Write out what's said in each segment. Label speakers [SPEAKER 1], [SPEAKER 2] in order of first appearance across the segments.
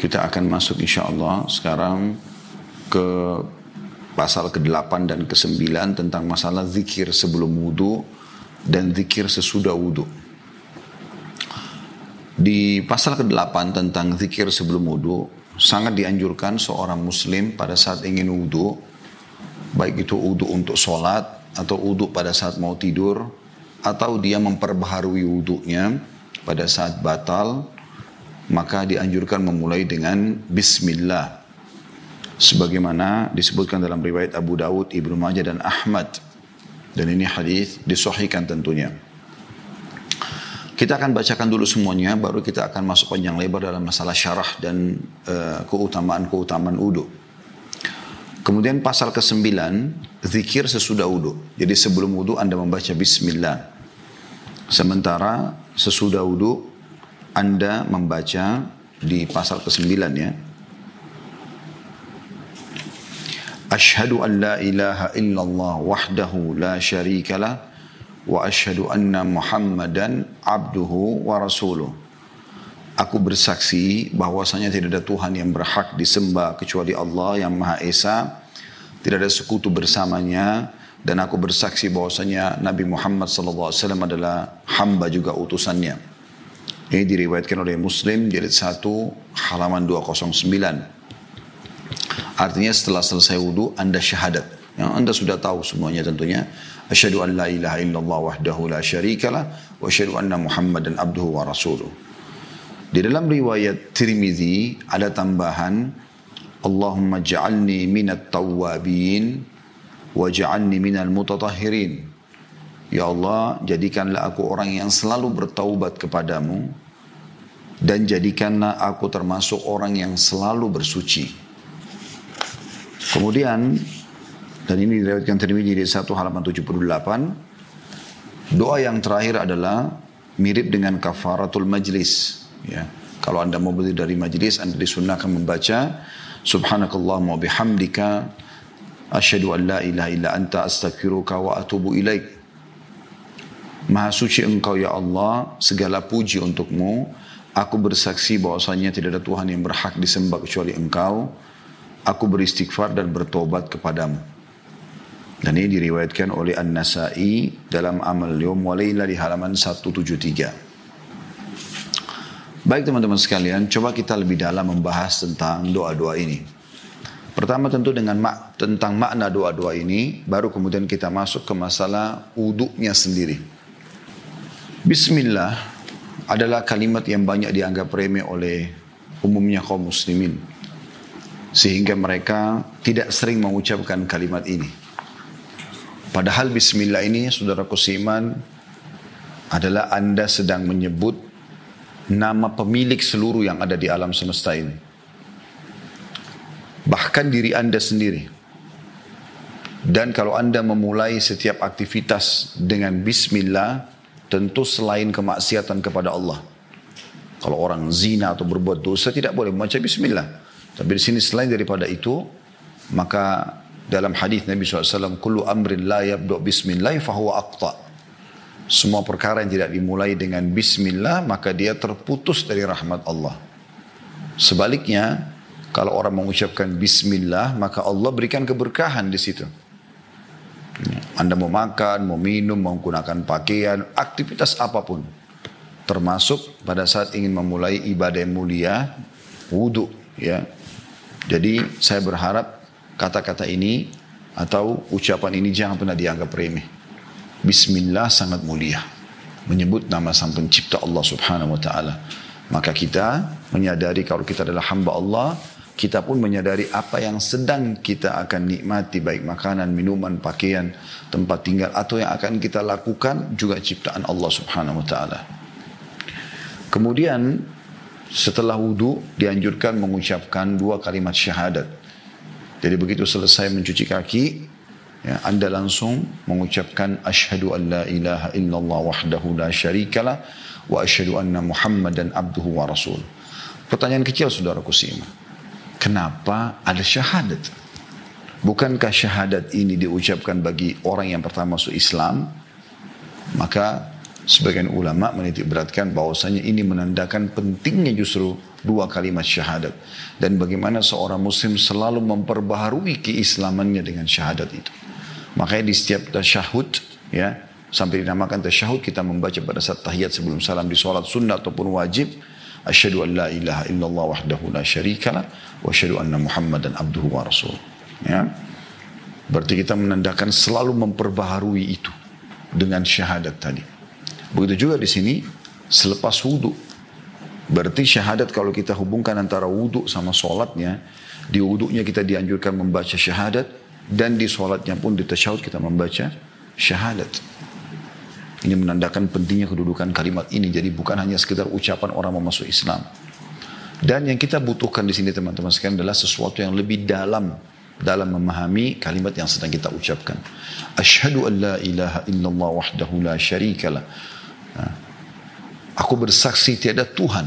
[SPEAKER 1] Kita akan masuk insya Allah sekarang ke pasal ke-8 dan ke-9 tentang masalah zikir sebelum wudhu dan zikir sesudah wudhu. Di pasal ke-8 tentang zikir sebelum wudhu, sangat dianjurkan seorang muslim pada saat ingin wudhu, baik itu wudhu untuk sholat, atau wudhu pada saat mau tidur, atau dia memperbaharui wudhunya pada saat batal, maka dianjurkan memulai dengan Bismillah. Sebagaimana disebutkan dalam riwayat Abu Dawud, Ibnu Majah dan Ahmad. Dan ini hadis disohikan tentunya. Kita akan bacakan dulu semuanya, baru kita akan masuk panjang lebar dalam masalah syarah dan uh, keutamaan-keutamaan wudhu. Kemudian pasal ke-9, zikir sesudah wudhu. Jadi sebelum wudhu Anda membaca Bismillah. Sementara sesudah wudhu anda membaca di pasal ke-9 ya. Ashhadu an la ilaha illallah wahdahu la syarika lah wa ashhadu anna Muhammadan abduhu wa rasuluh. Aku bersaksi bahwasanya tidak ada Tuhan yang berhak disembah kecuali Allah yang Maha Esa. Tidak ada sekutu bersamanya dan aku bersaksi bahwasanya Nabi Muhammad SAW adalah hamba juga utusannya. Ini diriwayatkan oleh Muslim jilid 1 halaman 209. Artinya setelah selesai wudhu Anda syahadat. Yang Anda sudah tahu semuanya tentunya. Asyhadu an la ilaha illallah wahdahu la syarikalah wa asyhadu anna Muhammadan abduhu wa rasuluh. Di dalam riwayat Tirmizi ada tambahan Allahumma ja'alni minat tawwabin wa ja'alni minal mutatahhirin. Ya Allah, jadikanlah aku orang yang selalu bertaubat kepadamu dan jadikanlah aku termasuk orang yang selalu bersuci. Kemudian dan ini diriwayatkan Tirmidzi di satu halaman 78. Doa yang terakhir adalah mirip dengan kafaratul majlis. Ya. Kalau anda mau berdiri dari majlis, anda disunahkan membaca Subhanakallahumma bihamdika asyhadu an la ilaha illa anta astaghfiruka wa atubu ilaik. Maha suci engkau ya Allah, segala puji untukmu. Aku bersaksi bahwasanya tidak ada Tuhan yang berhak disembah kecuali engkau. Aku beristighfar dan bertobat kepadamu. Dan ini diriwayatkan oleh An-Nasai dalam Amal Yom Walayla di halaman 173. Baik teman-teman sekalian, coba kita lebih dalam membahas tentang doa-doa ini. Pertama tentu dengan mak tentang makna doa-doa ini, baru kemudian kita masuk ke masalah uduknya sendiri. Bismillah adalah kalimat yang banyak dianggap remeh oleh umumnya kaum muslimin. Sehingga mereka tidak sering mengucapkan kalimat ini. Padahal bismillah ini saudara kusiman adalah anda sedang menyebut nama pemilik seluruh yang ada di alam semesta ini. Bahkan diri anda sendiri. Dan kalau anda memulai setiap aktivitas dengan bismillah, Tentu selain kemaksiatan kepada Allah. Kalau orang zina atau berbuat dosa tidak boleh membaca bismillah. Tapi di sini selain daripada itu, maka dalam hadis Nabi SAW, Kullu amrin la yabdu bismillah fahuwa aqta. Semua perkara yang tidak dimulai dengan bismillah, maka dia terputus dari rahmat Allah. Sebaliknya, kalau orang mengucapkan bismillah, maka Allah berikan keberkahan di situ. Anda mau makan, mau minum, mau menggunakan pakaian, aktivitas apa pun. Termasuk pada saat ingin memulai ibadah yang mulia, wudhu. Ya. Jadi saya berharap kata-kata ini atau ucapan ini jangan pernah dianggap remeh. Bismillah sangat mulia. Menyebut nama sang pencipta Allah subhanahu wa ta'ala. Maka kita menyadari kalau kita adalah hamba Allah, kita pun menyadari apa yang sedang kita akan nikmati baik makanan, minuman, pakaian, tempat tinggal atau yang akan kita lakukan juga ciptaan Allah Subhanahu wa taala. Kemudian setelah wudhu dianjurkan mengucapkan dua kalimat syahadat. Jadi begitu selesai mencuci kaki, ya, anda langsung mengucapkan asyhadu an la ilaha illallah wahdahu la syarikalah wa asyhadu anna muhammadan abduhu wa rasul. Pertanyaan kecil saudaraku simak. Kenapa ada syahadat? Bukankah syahadat ini diucapkan bagi orang yang pertama masuk Islam? Maka Sebagian ulama menitik beratkan bahwasanya ini menandakan pentingnya justru dua kalimat syahadat. Dan bagaimana seorang muslim selalu memperbaharui keislamannya dengan syahadat itu. Makanya di setiap tasyahud ya sampai dinamakan tasyahud kita membaca pada saat tahiyat sebelum salam di sholat sunnah ataupun wajib asyhadu an la ilaha illallah wahdahu la syarikalah wa asyhadu anna muhammadan abduhu wa rasul ya. Berarti kita menandakan selalu memperbaharui itu dengan syahadat tadi. Begitu juga di sini selepas wudhu berarti syahadat kalau kita hubungkan antara wudhu sama sholatnya di wudhunya kita dianjurkan membaca syahadat dan di sholatnya pun di tasyahud kita membaca syahadat ini menandakan pentingnya kedudukan kalimat ini. Jadi bukan hanya sekedar ucapan orang mau masuk Islam. Dan yang kita butuhkan di sini teman-teman sekalian adalah sesuatu yang lebih dalam dalam memahami kalimat yang sedang kita ucapkan. Asyhadu an la ilaha illallah wahdahu la syarikalah. Aku bersaksi tiada Tuhan.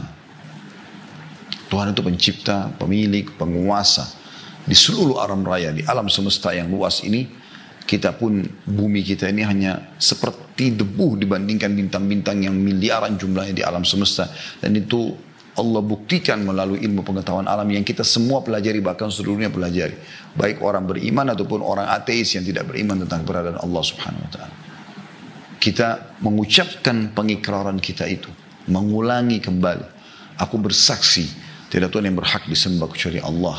[SPEAKER 1] Tuhan itu pencipta, pemilik, penguasa. Di seluruh alam raya, di alam semesta yang luas ini, kita pun bumi kita ini hanya seperti seperti debu dibandingkan bintang-bintang yang miliaran jumlahnya di alam semesta. Dan itu Allah buktikan melalui ilmu pengetahuan alam yang kita semua pelajari bahkan seluruhnya pelajari. Baik orang beriman ataupun orang ateis yang tidak beriman tentang keberadaan Allah subhanahu wa ta'ala. Kita mengucapkan pengikraran kita itu. Mengulangi kembali. Aku bersaksi tidak Tuhan yang berhak disembah kecuali Allah.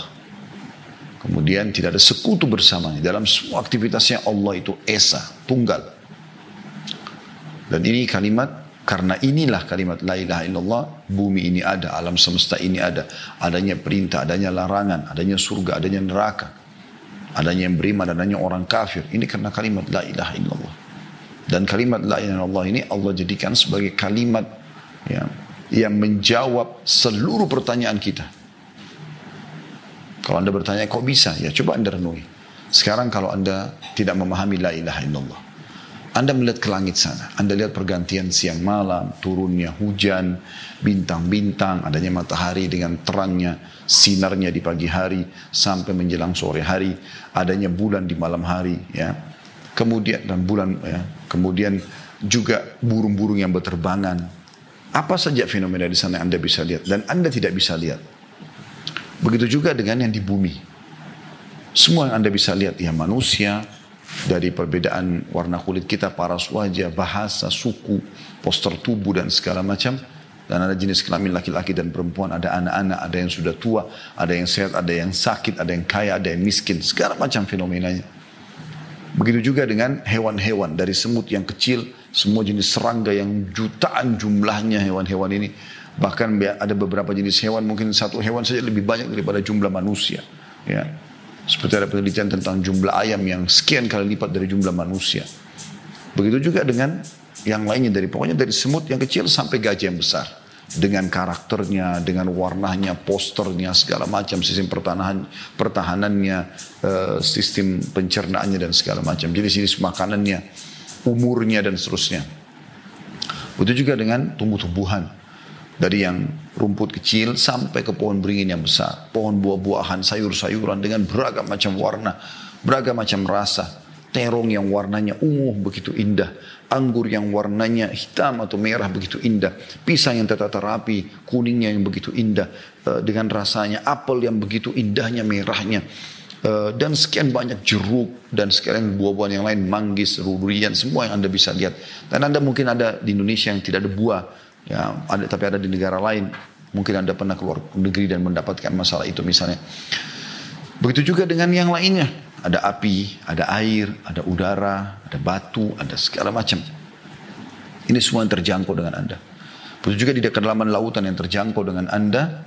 [SPEAKER 1] Kemudian tidak ada sekutu bersamanya. Dalam semua aktivitasnya Allah itu Esa, tunggal. Dan ini kalimat karena inilah kalimat la ilaha illallah, bumi ini ada, alam semesta ini ada. Adanya perintah, adanya larangan, adanya surga, adanya neraka. Adanya yang beriman, adanya orang kafir. Ini karena kalimat la ilaha illallah. Dan kalimat la ilaha illallah ini Allah jadikan sebagai kalimat ya, yang menjawab seluruh pertanyaan kita. Kalau anda bertanya kok bisa? Ya coba anda renungi. Sekarang kalau anda tidak memahami la ilaha illallah. Anda melihat ke langit sana, Anda lihat pergantian siang malam, turunnya hujan, bintang-bintang, adanya matahari dengan terangnya, sinarnya di pagi hari sampai menjelang sore hari, adanya bulan di malam hari, ya. Kemudian dan bulan, ya. Kemudian juga burung-burung yang berterbangan. Apa saja fenomena di sana yang Anda bisa lihat dan Anda tidak bisa lihat. Begitu juga dengan yang di bumi. Semua yang Anda bisa lihat, ya manusia, dari perbedaan warna kulit kita, paras wajah, bahasa, suku, poster tubuh dan segala macam. Dan ada jenis kelamin laki-laki dan perempuan, ada anak-anak, ada yang sudah tua, ada yang sehat, ada yang sakit, ada yang kaya, ada yang miskin, segala macam fenomenanya. Begitu juga dengan hewan-hewan dari semut yang kecil, semua jenis serangga yang jutaan jumlahnya hewan-hewan ini. Bahkan ada beberapa jenis hewan, mungkin satu hewan saja lebih banyak daripada jumlah manusia. Ya, seperti ada penelitian tentang jumlah ayam yang sekian kali lipat dari jumlah manusia. Begitu juga dengan yang lainnya dari pokoknya dari semut yang kecil sampai gajah yang besar. Dengan karakternya, dengan warnanya, posternya, segala macam, sistem pertahanan, pertahanannya, uh, sistem pencernaannya dan segala macam. Jenis-jenis makanannya, umurnya dan seterusnya. Begitu juga dengan tumbuh-tumbuhan dari yang rumput kecil sampai ke pohon beringin yang besar. Pohon buah-buahan, sayur-sayuran dengan beragam macam warna, beragam macam rasa. Terong yang warnanya ungu begitu indah. Anggur yang warnanya hitam atau merah begitu indah. Pisang yang tertata rapi, kuningnya yang begitu indah. Eh, dengan rasanya apel yang begitu indahnya merahnya. Eh, dan sekian banyak jeruk dan sekian buah-buahan yang lain, manggis, durian, semua yang Anda bisa lihat. Dan Anda mungkin ada di Indonesia yang tidak ada buah Ya, ada tapi ada di negara lain. Mungkin Anda pernah keluar negeri dan mendapatkan masalah itu misalnya. Begitu juga dengan yang lainnya. Ada api, ada air, ada udara, ada batu, ada segala macam. Ini semua yang terjangkau dengan Anda. Begitu juga di kedalaman lautan yang terjangkau dengan Anda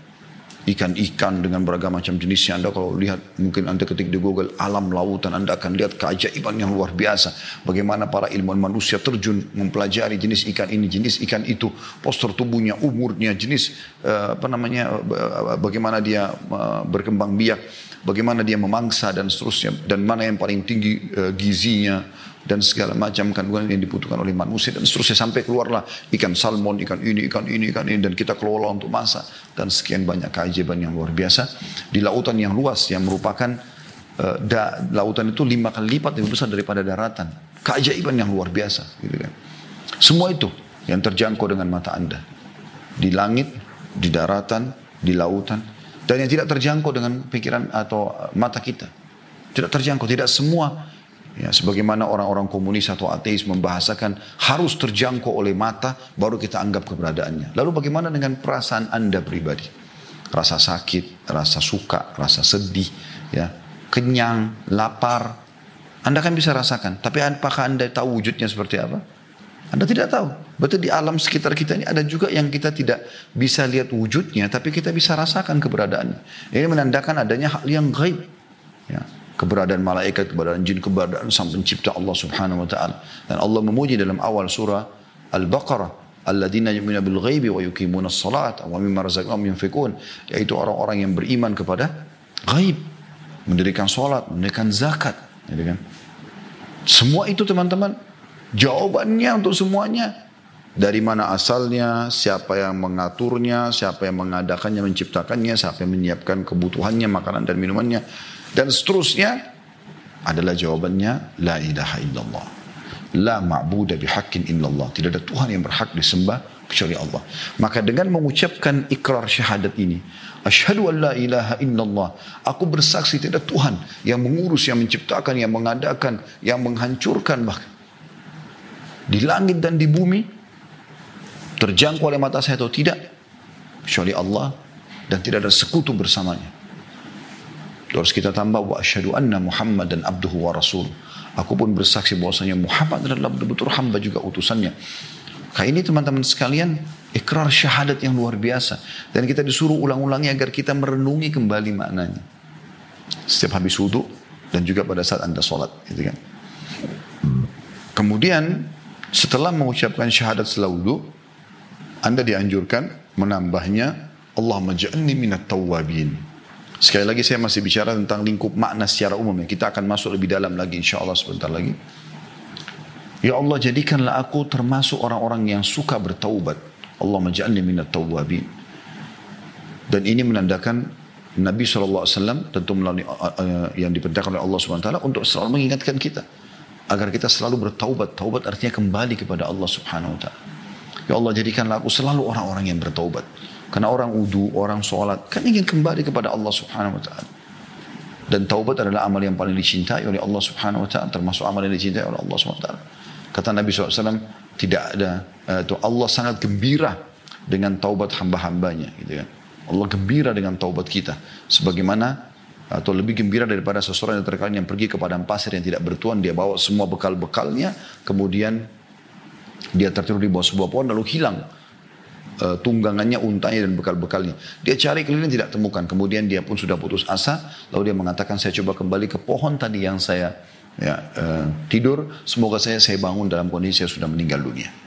[SPEAKER 1] ikan-ikan dengan beragam macam jenisnya. Anda kalau lihat mungkin Anda ketik di Google alam lautan Anda akan lihat keajaiban yang luar biasa. Bagaimana para ilmuwan manusia terjun mempelajari jenis ikan ini, jenis ikan itu, postur tubuhnya, umurnya, jenis uh, apa namanya uh, bagaimana dia uh, berkembang biak, bagaimana dia memangsa dan seterusnya dan mana yang paling tinggi uh, gizinya dan segala macam kandungan yang dibutuhkan oleh manusia dan seterusnya. Sampai keluarlah ikan salmon, ikan ini, ikan ini, ikan ini dan kita kelola untuk masak. Dan sekian banyak keajaiban yang luar biasa. Di lautan yang luas yang merupakan uh, da, lautan itu lima kali lipat lebih besar daripada daratan. Keajaiban yang luar biasa gitu kan. Semua itu yang terjangkau dengan mata anda. Di langit, di daratan, di lautan. Dan yang tidak terjangkau dengan pikiran atau mata kita. Tidak terjangkau, tidak semua Ya, sebagaimana orang-orang komunis atau ateis membahasakan harus terjangkau oleh mata baru kita anggap keberadaannya. Lalu bagaimana dengan perasaan Anda pribadi? Rasa sakit, rasa suka, rasa sedih, ya, kenyang, lapar. Anda kan bisa rasakan, tapi apakah Anda tahu wujudnya seperti apa? Anda tidak tahu. Betul di alam sekitar kita ini ada juga yang kita tidak bisa lihat wujudnya, tapi kita bisa rasakan keberadaannya. Ini menandakan adanya hal yang gaib. Ya keberadaan malaikat, keberadaan jin, keberadaan sang pencipta Allah subhanahu wa ta'ala. Dan Allah memuji dalam awal surah Al-Baqarah. Alladzina yu'minu bil ghaibi wa yuqimuna salat wa mimma razaqnahum yunfikun. Yaitu orang-orang yang beriman kepada gaib. Mendirikan salat, mendirikan zakat. Gitu kan? Semua itu teman-teman, jawabannya untuk semuanya. Dari mana asalnya, siapa yang mengaturnya, siapa yang mengadakannya, menciptakannya, siapa yang menyiapkan kebutuhannya, makanan dan minumannya dan seterusnya adalah jawabannya la ilaha illallah. La ma'budu bihaqqin illallah. Tidak ada Tuhan yang berhak disembah kecuali Allah. Maka dengan mengucapkan ikrar syahadat ini, asyhadu an la ilaha illallah, aku bersaksi tidak Tuhan yang mengurus, yang menciptakan, yang mengadakan, yang menghancurkan bahkan di langit dan di bumi terjangkau oleh mata saya atau tidak kecuali Allah dan tidak ada sekutu bersamanya. Terus kita tambah wa asyhadu anna Muhammad dan abduhu wa rasul. Aku pun bersaksi bahwasanya Muhammad adalah betul-betul hamba juga utusannya. Kayak ini teman-teman sekalian, ikrar syahadat yang luar biasa. Dan kita disuruh ulang-ulangi agar kita merenungi kembali maknanya. Setiap habis wudhu dan juga pada saat anda sholat. Gitu kan. Kemudian setelah mengucapkan syahadat setelah wudhu, anda dianjurkan menambahnya Allah maj'alni minat tawwabin. Sekali lagi saya masih bicara tentang lingkup makna secara umum ya. Kita akan masuk lebih dalam lagi insya Allah sebentar lagi. Ya Allah jadikanlah aku termasuk orang-orang yang suka bertaubat. Allah maj'alni minat tawwabin. Dan ini menandakan Nabi SAW tentu melalui uh, yang diperintahkan oleh Allah SWT untuk selalu mengingatkan kita. Agar kita selalu bertaubat. Taubat artinya kembali kepada Allah Subhanahu Wa Taala. Ya Allah jadikanlah aku selalu orang-orang yang bertaubat. Karena orang udu, orang sholat, kan ingin kembali kepada Allah subhanahu wa ta'ala. Dan taubat adalah amal yang paling dicintai oleh Allah subhanahu wa ta'ala. Termasuk amal yang dicintai oleh Allah subhanahu wa ta'ala. Kata Nabi SAW, tidak ada, itu uh, Allah sangat gembira dengan taubat hamba-hambanya. Gitu kan. Allah gembira dengan taubat kita. Sebagaimana atau lebih gembira daripada seseorang yang terkadang yang pergi ke padang pasir yang tidak bertuan dia bawa semua bekal-bekalnya kemudian dia tertidur di bawah sebuah pohon lalu hilang uh, tunggangannya, untanya dan bekal-bekalnya. Dia cari keliling tidak temukan. Kemudian dia pun sudah putus asa. Lalu dia mengatakan saya coba kembali ke pohon tadi yang saya ya, uh, tidur. Semoga saya saya bangun dalam kondisi saya sudah meninggal dunia.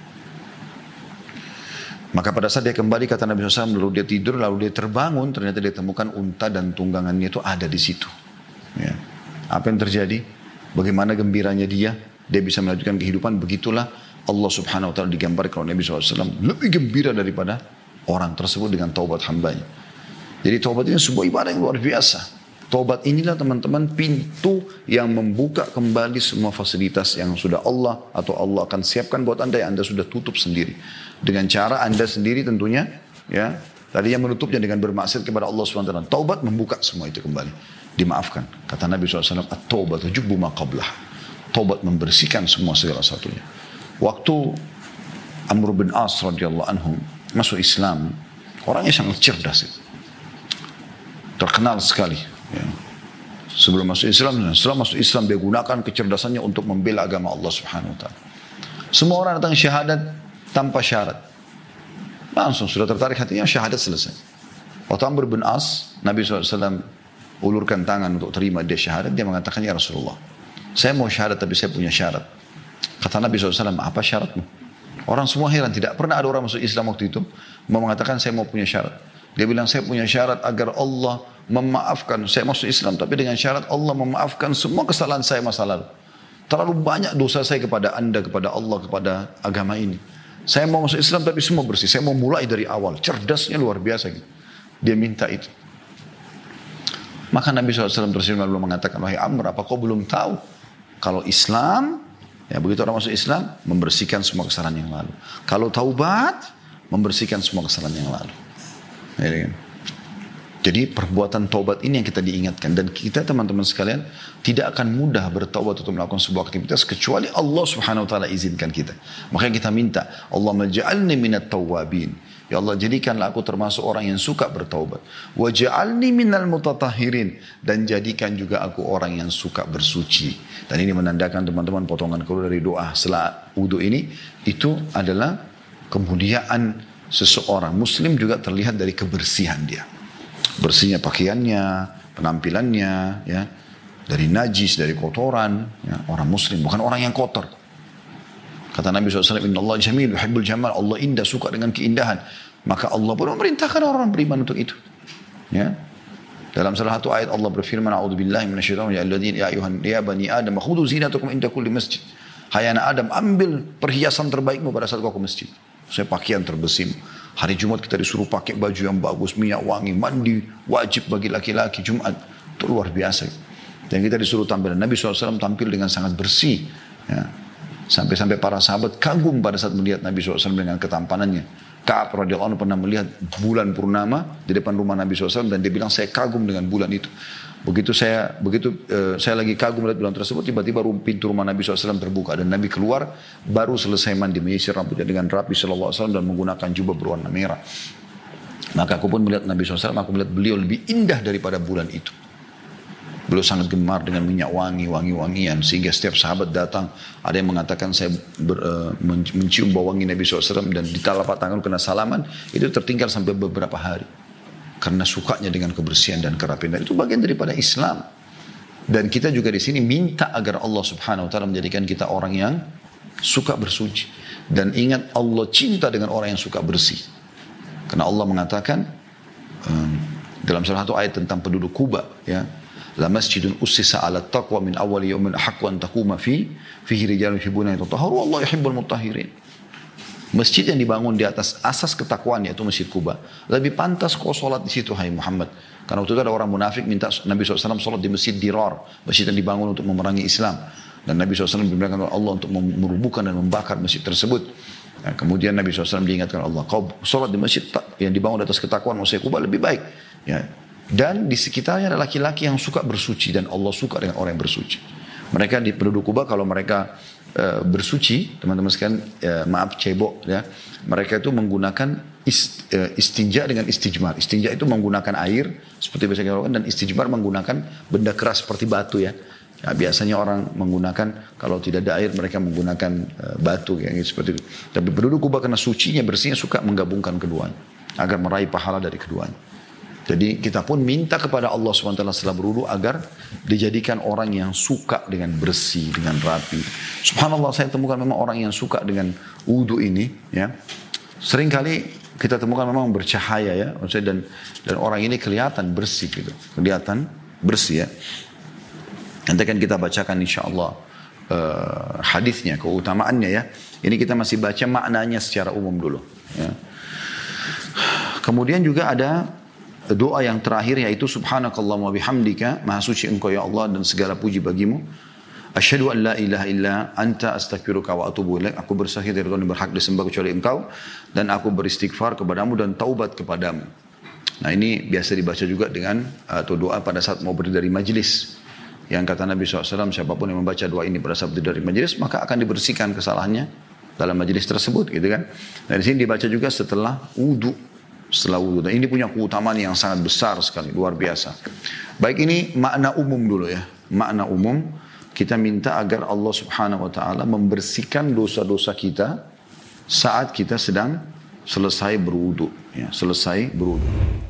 [SPEAKER 1] Maka pada saat dia kembali kata Nabi SAW lalu dia tidur lalu dia terbangun ternyata dia temukan unta dan tunggangannya itu ada di situ. Ya. Apa yang terjadi? Bagaimana gembiranya dia? Dia bisa melanjutkan kehidupan begitulah Allah subhanahu wa ta'ala digambarkan oleh Nabi SAW lebih gembira daripada orang tersebut dengan taubat hambanya. Jadi taubat ini sebuah ibadah yang luar biasa. Taubat inilah teman-teman pintu yang membuka kembali semua fasilitas yang sudah Allah atau Allah akan siapkan buat anda yang anda sudah tutup sendiri. Dengan cara anda sendiri tentunya ya Tadinya menutupnya dengan bermaksud kepada Allah SWT. Taubat membuka semua itu kembali. Dimaafkan. Kata Nabi SAW, At-taubat jubbu maqablah. Taubat membersihkan semua segala satunya. Waktu Amr bin As radhiyallahu anhu masuk Islam, orangnya sangat cerdas. Terkenal sekali. Ya. Sebelum masuk Islam setelah masuk Islam dia gunakan kecerdasannya untuk membela agama Allah Subhanahu wa taala. Semua orang datang syahadat tanpa syarat. Langsung sudah tertarik hatinya syahadat selesai. Waktu Amr bin As, Nabi SAW ulurkan tangan untuk terima dia syahadat, dia mengatakan, Ya Rasulullah, saya mau syahadat tapi saya punya syarat. Kata Nabi SAW, apa syaratmu? Orang semua heran, tidak pernah ada orang masuk Islam waktu itu mau mengatakan saya mau punya syarat. Dia bilang saya punya syarat agar Allah memaafkan. Saya masuk Islam tapi dengan syarat Allah memaafkan semua kesalahan saya masa lalu. Terlalu banyak dosa saya kepada anda, kepada Allah, kepada agama ini. Saya mau masuk Islam tapi semua bersih. Saya mau mulai dari awal. Cerdasnya luar biasa. Gitu. Dia minta itu. Maka Nabi SAW tersenyum lalu mengatakan, Wahai Amr, apa kau belum tahu? Kalau Islam Ya, begitu orang masuk Islam, membersihkan semua kesalahan yang lalu. Kalau taubat, membersihkan semua kesalahan yang lalu. Ya, kan? Jadi perbuatan taubat ini yang kita diingatkan dan kita teman-teman sekalian tidak akan mudah bertaubat untuk melakukan sebuah aktivitas kecuali Allah Subhanahu wa taala izinkan kita. Makanya kita minta, Allah maj'alni minat tawabin. Ya Allah jadikanlah aku termasuk orang yang suka bertaubat. Waj'alni minal mutatahirin dan jadikan juga aku orang yang suka bersuci. Dan ini menandakan teman-teman potongan keluar dari doa setelah wudhu ini itu adalah kemuliaan seseorang muslim juga terlihat dari kebersihan dia bersihnya pakaiannya, penampilannya, ya dari najis, dari kotoran, ya, orang muslim, bukan orang yang kotor. Kata Nabi SAW, Inna Allah jamil, yuhibbul jamal, Allah indah, suka dengan keindahan. Maka Allah pun memerintahkan orang beriman untuk itu. Ya. Dalam salah satu ayat Allah berfirman, A'udzubillahi minasyaitonir ya alladzina ya ayuhan ya bani Adam, khudhu zinatakum inda kulli masjid. Hai anak Adam, ambil perhiasan terbaikmu pada saat kau ke masjid. Saya pakaian terbesim, Hari Jumat kita disuruh pakai baju yang bagus, minyak wangi, mandi wajib bagi laki-laki Jumat. Itu luar biasa. Dan kita disuruh tampil. Nabi SAW tampil dengan sangat bersih. Ya. Sampai-sampai para sahabat kagum pada saat melihat Nabi SAW dengan ketampanannya. Ka'ab radhiyallahu anhu pernah melihat bulan purnama di depan rumah Nabi SAW dan dia bilang saya kagum dengan bulan itu. Begitu saya begitu uh, saya lagi kagum melihat bulan tersebut, tiba-tiba pintu rumah Nabi SAW terbuka dan Nabi keluar baru selesai mandi menyisir rambutnya dengan rapi SAW dan menggunakan jubah berwarna merah. Maka aku pun melihat Nabi SAW, aku melihat beliau lebih indah daripada bulan itu. Beliau sangat gemar dengan minyak wangi, wangi-wangian. Sehingga setiap sahabat datang, ada yang mengatakan saya ber, uh, mencium bau wangi Nabi SAW dan di telapak tangan kena salaman, itu tertinggal sampai beberapa hari. Karena sukanya dengan kebersihan dan kerapian. Dan itu bagian daripada Islam. Dan kita juga di sini minta agar Allah subhanahu wa ta'ala menjadikan kita orang yang suka bersuci. Dan ingat Allah cinta dengan orang yang suka bersih. Karena Allah mengatakan um, dalam salah satu ayat tentang penduduk Kuba ya la masjidun ussisa ala taqwa min awwali yawmin haqqu an taquma fi fihi rijalun yuhibbuna yatahharu Allah yuhibbul mutahhirin Masjid yang dibangun di atas asas ketakwaan yaitu Masjid Kuba. Lebih pantas kau sholat di situ, hai Muhammad. Karena waktu itu ada orang munafik minta Nabi SAW sholat di Masjid Dirar. Masjid yang dibangun untuk memerangi Islam. Dan Nabi SAW diberitakan oleh Allah untuk merubuhkan dan membakar masjid tersebut. Nah, kemudian Nabi SAW diingatkan Allah, kau sholat di masjid yang dibangun di atas ketakwaan Masjid Kuba lebih baik. Ya. Dan di sekitarnya ada laki-laki yang suka bersuci dan Allah suka dengan orang yang bersuci. Mereka di penduduk Kuba kalau mereka Eh, bersuci, teman-teman sekalian, uh, maaf cebok ya, mereka itu menggunakan ist, uh, istinja dengan istijmar. Istinja itu menggunakan air seperti biasa kita lakukan dan istijmar menggunakan benda keras seperti batu ya. Ya, biasanya orang menggunakan kalau tidak ada air mereka menggunakan uh, batu yang seperti itu. Tapi penduduk Kuba karena sucinya bersihnya suka menggabungkan keduanya agar meraih pahala dari keduanya. Jadi kita pun minta kepada Allah SWT setelah berwudu agar dijadikan orang yang suka dengan bersih, dengan rapi. Subhanallah saya temukan memang orang yang suka dengan wudu ini. ya Seringkali kita temukan memang bercahaya ya. Dan, dan orang ini kelihatan bersih gitu. Kelihatan bersih ya. Nanti akan kita bacakan insya Allah uh, hadisnya, keutamaannya ya. Ini kita masih baca maknanya secara umum dulu. Ya. Kemudian juga ada doa yang terakhir yaitu subhanakallah wa bihamdika maha suci engkau ya Allah dan segala puji bagimu. Asyhadu an la ilaha illa anta astaghfiruka wa atubu ilaik. Aku bersaksi dari Tuhan yang berhak disembah kecuali engkau dan aku beristighfar kepadamu dan taubat kepadamu. Nah ini biasa dibaca juga dengan atau doa pada saat mau berdiri dari majlis. Yang kata Nabi SAW siapa pun yang membaca doa ini pada saat berdiri dari majlis maka akan dibersihkan kesalahannya dalam majlis tersebut gitu kan. Nah di sini dibaca juga setelah wudhu setelah wudhu. Dan ini punya keutamaan yang sangat besar sekali, luar biasa. Baik ini makna umum dulu ya. Makna umum kita minta agar Allah subhanahu wa ta'ala membersihkan dosa-dosa kita saat kita sedang selesai berwudhu. Ya, selesai berwudhu.